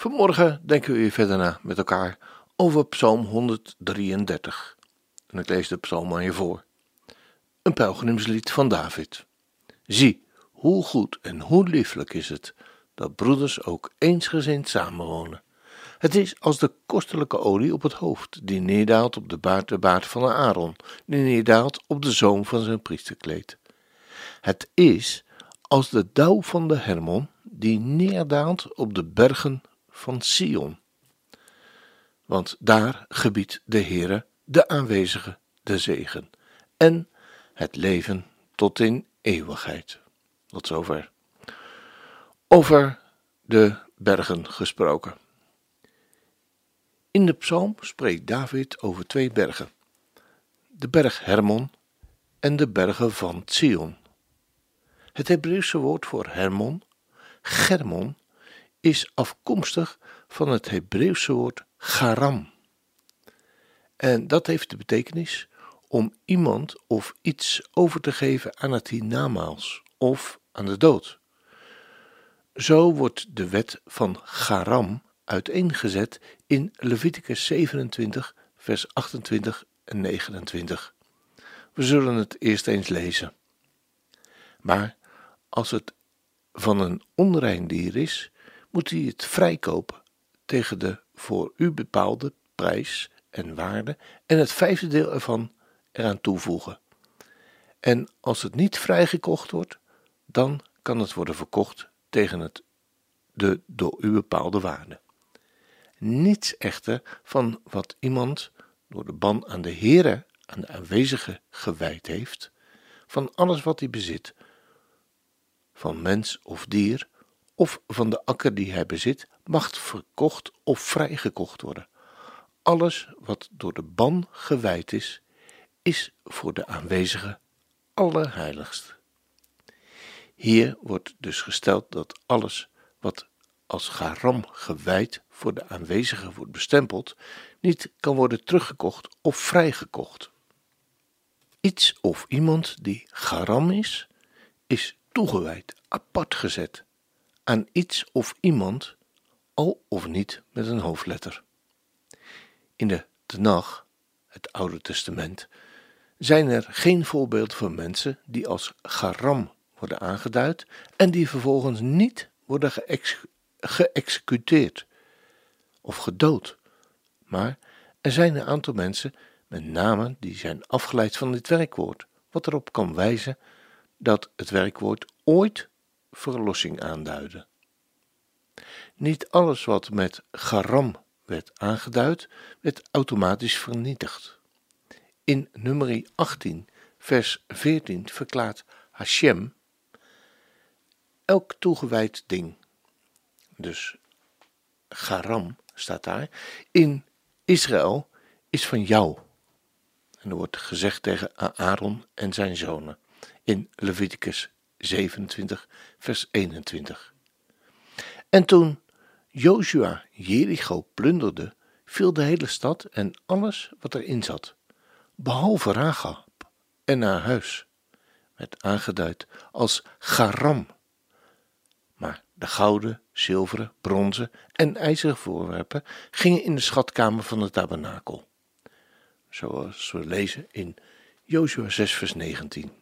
Vanmorgen denken we weer verder na met elkaar over Psalm 133. En ik lees de psalm aan je voor. Een pelgrimslied van David. Zie, hoe goed en hoe lieflijk is het dat broeders ook eensgezind samenwonen. Het is als de kostelijke olie op het hoofd, die neerdaalt op de baard, de baard van Aaron, die neerdaalt op de zoom van zijn priesterkleed. Het is als de dauw van de Hermon, die neerdaalt op de bergen van Sion. Want daar gebiedt de Heere, de aanwezige, de zegen en het leven tot in eeuwigheid. Tot zover. Over de bergen gesproken. In de psalm spreekt David over twee bergen: de berg Hermon en de bergen van Sion. Het Hebreeuwse woord voor Hermon, Germon, is afkomstig van het Hebreeuwse woord garam. En dat heeft de betekenis om iemand of iets over te geven aan het hiernamaals of aan de dood. Zo wordt de wet van garam uiteengezet in Leviticus 27, vers 28 en 29. We zullen het eerst eens lezen. Maar als het van een onrein dier is, moet het vrijkopen tegen de voor u bepaalde prijs en waarde en het vijfde deel ervan eraan toevoegen. En als het niet vrijgekocht wordt, dan kan het worden verkocht tegen het, de door u bepaalde waarde. Niets echter van wat iemand door de ban aan de Heere, aan de aanwezige gewijd heeft, van alles wat hij bezit, van mens of dier, of van de akker die hij bezit, mag verkocht of vrijgekocht worden. Alles wat door de ban gewijd is, is voor de aanwezige allerheiligst. Hier wordt dus gesteld dat alles wat als garam gewijd voor de aanwezige wordt bestempeld, niet kan worden teruggekocht of vrijgekocht. Iets of iemand die garam is, is toegewijd, apart gezet aan iets of iemand, al of niet met een hoofdletter. In de Tenach, het Oude Testament, zijn er geen voorbeelden van mensen die als garam worden aangeduid en die vervolgens niet worden geëxecuteerd of gedood. Maar er zijn een aantal mensen met namen die zijn afgeleid van dit werkwoord, wat erop kan wijzen dat het werkwoord ooit verlossing aanduiden. Niet alles wat met garam werd aangeduid, werd automatisch vernietigd. In nummer 18, vers 14 verklaart Hashem elk toegewijd ding. Dus garam staat daar. In Israël is van jou. En er wordt gezegd tegen Aaron en zijn zonen in Leviticus 27, vers 21. En toen Joshua Jericho plunderde, viel de hele stad en alles wat erin zat, behalve Rahab en haar huis, werd aangeduid als garam. Maar de gouden, zilveren, bronzen en ijzeren voorwerpen gingen in de schatkamer van de tabernakel, zoals we lezen in Joshua 6, vers 19.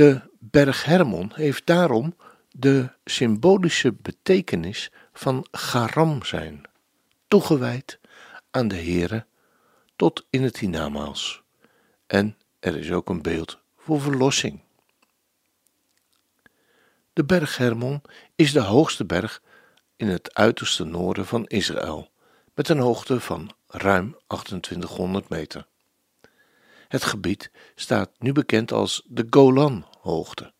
De berg Hermon heeft daarom de symbolische betekenis van garam zijn, toegewijd aan de Heere tot in het hiernamaals. En er is ook een beeld voor verlossing. De berg Hermon is de hoogste berg in het uiterste noorden van Israël, met een hoogte van ruim 2800 meter. Het gebied staat nu bekend als de Golanhoogte.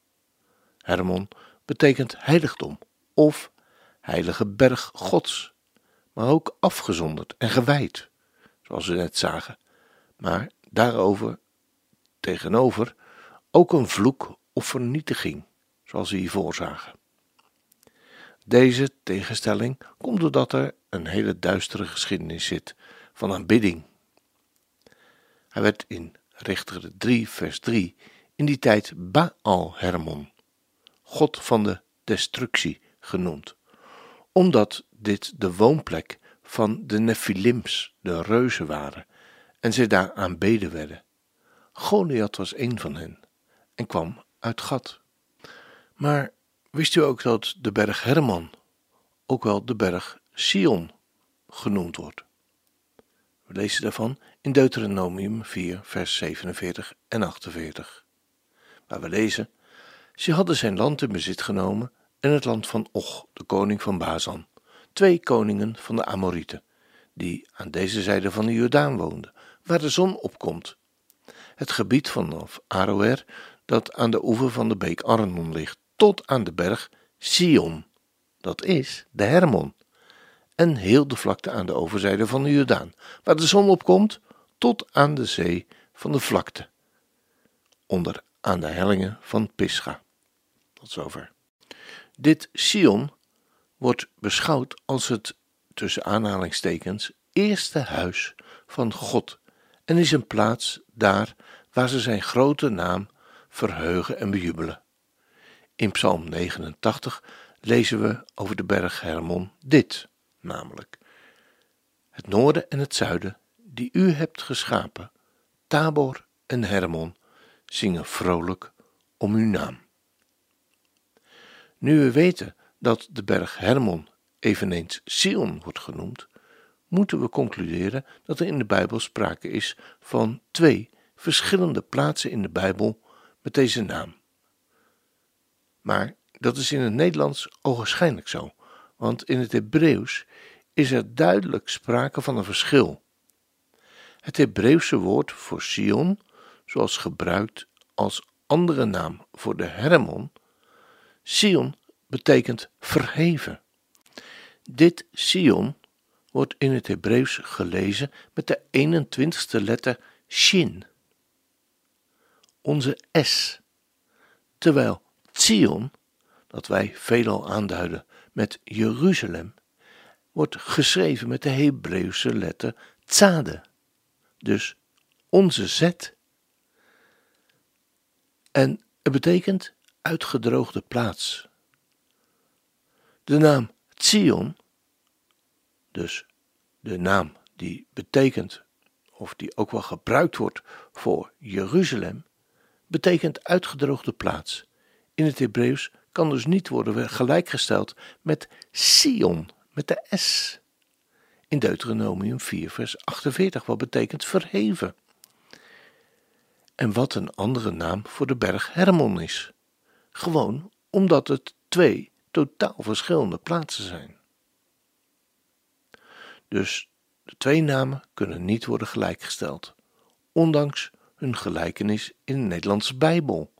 Hermon betekent heiligdom of heilige berg Gods, maar ook afgezonderd en gewijd, zoals we net zagen. Maar daarover, tegenover, ook een vloek of vernietiging, zoals we hiervoor zagen. Deze tegenstelling komt doordat er een hele duistere geschiedenis zit van aanbidding. Hij werd in Richter 3, vers 3 in die tijd Baal Hermon, God van de destructie, genoemd, omdat dit de woonplek van de Nephilims, de reuzen waren, en zij daar aanbeden werden. Goliath was een van hen en kwam uit Gat. Maar wist u ook dat de berg Hermon ook wel de berg Sion genoemd wordt? We lezen daarvan in Deuteronomium 4, vers 47 en 48, waar we lezen: Ze hadden zijn land in bezit genomen en het land van Och, de koning van Bazan, twee koningen van de Amorieten, die aan deze zijde van de Jordaan woonden, waar de zon opkomt. Het gebied vanaf Aroer, dat aan de oever van de beek Arnon ligt, tot aan de berg Sion, dat is de Hermon, en heel de vlakte aan de overzijde van de Jordaan, waar de zon opkomt, tot aan de zee van de vlakte, onder aan de hellingen van Pisga. Tot zover. Dit Sion wordt beschouwd als het, tussen aanhalingstekens, eerste huis van God en is een plaats daar waar ze zijn grote naam verheugen en bejubelen. In Psalm 89 lezen we over de berg Hermon dit, namelijk: Het noorden en het zuiden, die u hebt geschapen, Tabor en Hermon, zingen vrolijk om uw naam. Nu we weten dat de berg Hermon eveneens Sion wordt genoemd, moeten we concluderen dat er in de Bijbel sprake is van twee verschillende plaatsen in de Bijbel met deze naam. Maar dat is in het Nederlands ogenschijnlijk zo, want in het Hebreeuws is er duidelijk sprake van een verschil. Het Hebreeuwse woord voor Sion, zoals gebruikt als andere naam voor de Hermon, Sion betekent verheven. Dit Sion wordt in het Hebreeuws gelezen met de 21ste letter Shin, onze S, terwijl Zion, dat wij veelal aanduiden met Jeruzalem, wordt geschreven met de Hebreeuwse letter Tzade, dus onze Z. En het betekent uitgedroogde plaats. De naam Zion, dus de naam die betekent, of die ook wel gebruikt wordt voor Jeruzalem, betekent uitgedroogde plaats. In het Hebreeuws kan dus niet worden gelijkgesteld met Sion, met de S. In Deuteronomium 4, vers 48, wat betekent verheven. En wat een andere naam voor de berg Hermon is. Gewoon omdat het twee totaal verschillende plaatsen zijn. Dus de twee namen kunnen niet worden gelijkgesteld, ondanks hun gelijkenis in de Nederlandse Bijbel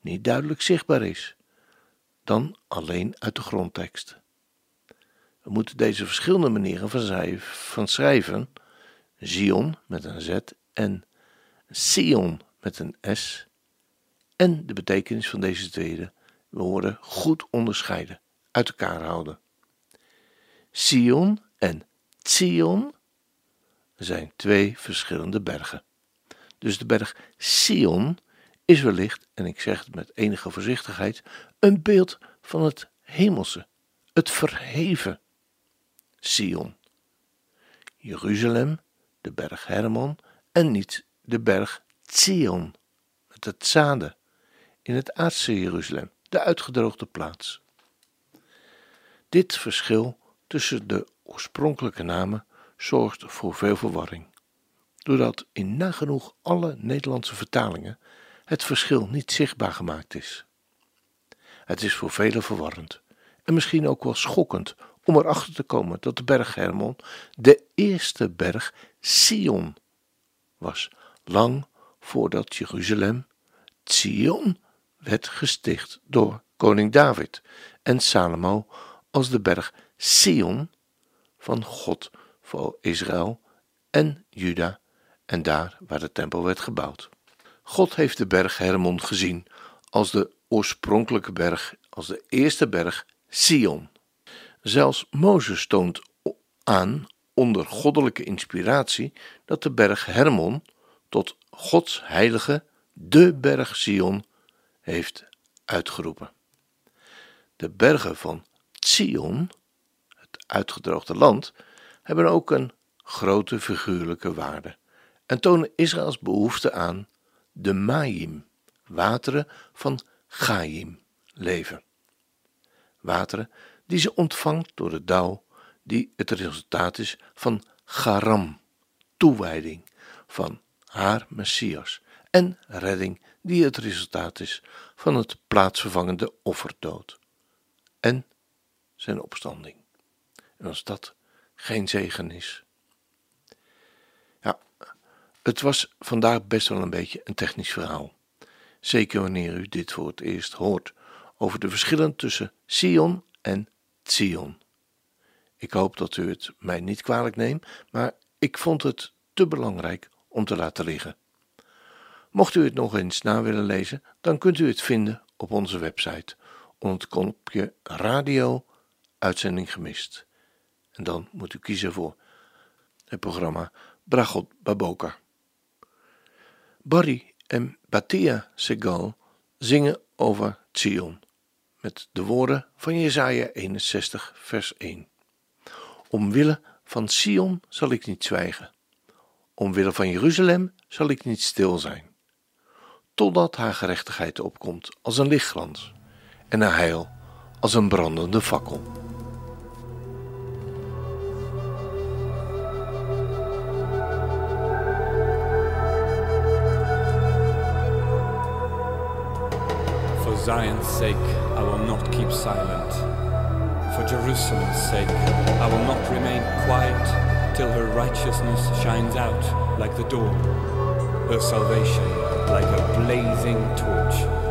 niet duidelijk zichtbaar is, dan alleen uit de grondtekst. We moeten deze verschillende manieren van schrijven, Zion met een Z en Sion met een S, en de betekenis van deze tweede woorden goed onderscheiden, uit elkaar houden. Sion en Zion zijn twee verschillende bergen. Dus de berg Sion is wellicht, en ik zeg het met enige voorzichtigheid, een beeld van het hemelse, het verheven Sion. Jeruzalem, de berg Hermon, en niet de berg Zion, het zade, in het aardse Jeruzalem, de uitgedroogde plaats. Dit verschil tussen de oorspronkelijke namen zorgt voor veel verwarring, doordat in nagenoeg alle Nederlandse vertalingen het verschil niet zichtbaar gemaakt is. Het is voor velen verwarrend en misschien ook wel schokkend om erachter te komen dat de berg Hermon de eerste berg Sion was, lang voordat Jeruzalem, Zion, werd gesticht door koning David en Salomo als de berg Sion van God voor Israël en Juda en daar waar de tempel werd gebouwd. God heeft de berg Hermon gezien als de oorspronkelijke berg, als de eerste berg Sion. Zelfs Mozes toont aan onder goddelijke inspiratie dat de berg Hermon tot Gods heilige, de berg Sion, heeft uitgeroepen. De bergen van Sion, het uitgedroogde land, hebben ook een grote figuurlijke waarde en tonen Israëls behoefte aan de Maim, wateren van Gaim, leven. Wateren die ze ontvangt door de dauw, die het resultaat is van Garam, toewijding van haar Messias, en redding die het resultaat is van het plaatsvervangende offerdood en zijn opstanding. En als dat geen zegen is. Ja, het was vandaag best wel een beetje een technisch verhaal. Zeker wanneer u dit voor het eerst hoort over de verschillen tussen Sion en Zion. Ik hoop dat u het mij niet kwalijk neemt, maar ik vond het te belangrijk om te laten liggen. Mocht u het nog eens na willen lezen, dan kunt u het vinden op onze website onder het knopje radio uitzending gemist. En dan moet u kiezen voor het programma Bragot Baboka. Barry en Batia Segal zingen over Zion met de woorden van Jesaja 61 vers 1. Omwille van Sion zal ik niet zwijgen. Omwille van Jeruzalem zal ik niet stil zijn. Totdat haar gerechtigheid opkomt als een lichtglans en haar heil als een brandende fakkel. For Zion's sake, I will not keep silent. For Jerusalem's sake, I will not remain quiet till her righteousness shines out like the dawn, her salvation like a blazing torch.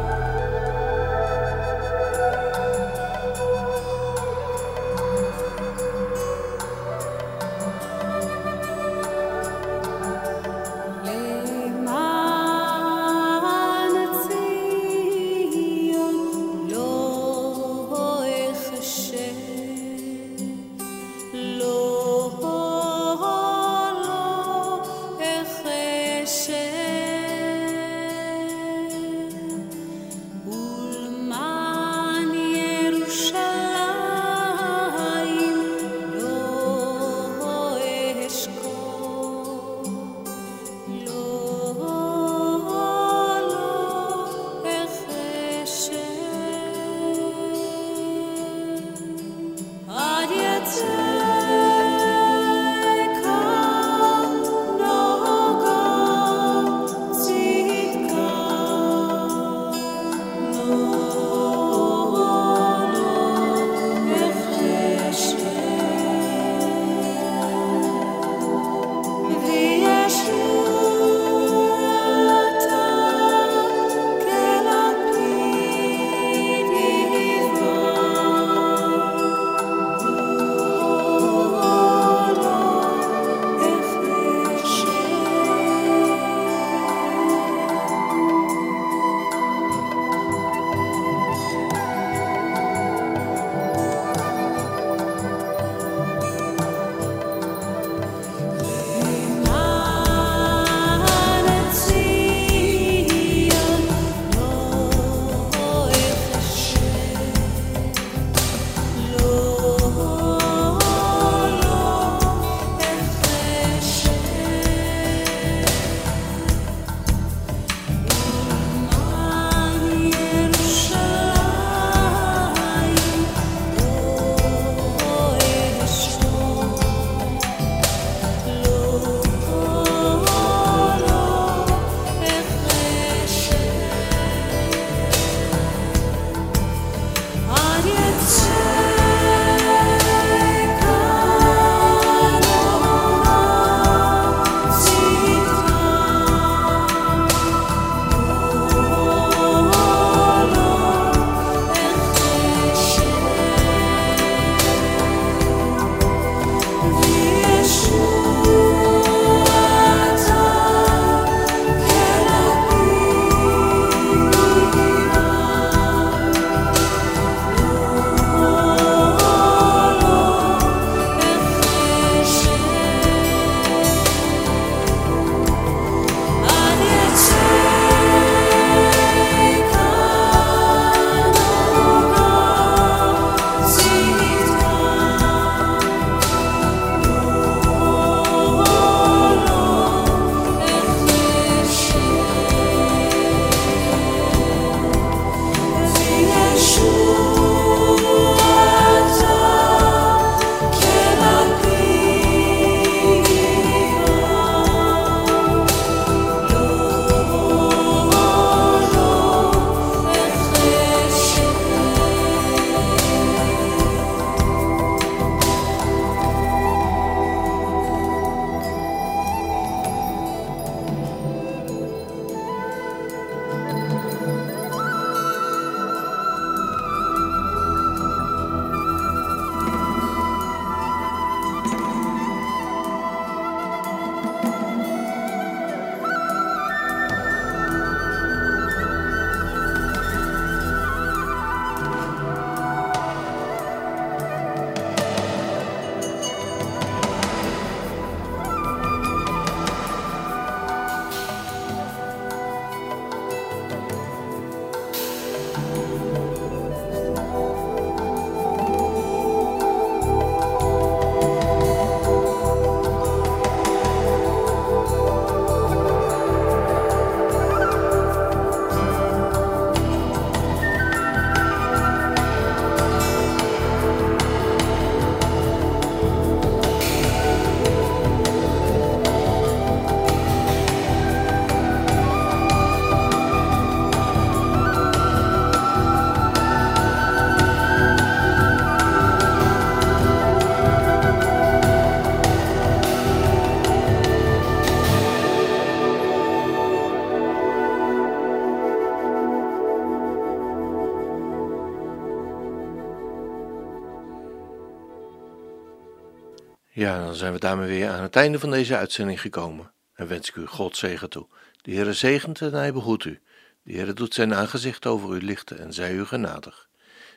Dan zijn we daarmee weer aan het einde van deze uitzending gekomen. En wens ik u God zegen toe. De Heere zegent en hij behoedt u. De Heere doet zijn aangezicht over u lichten en zij u genadig.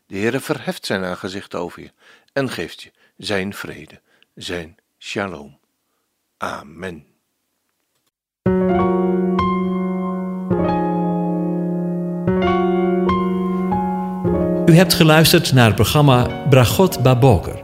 De Heere verheft zijn aangezicht over je en geeft je zijn vrede, zijn shalom. Amen. U hebt geluisterd naar het programma Bragot Baboker.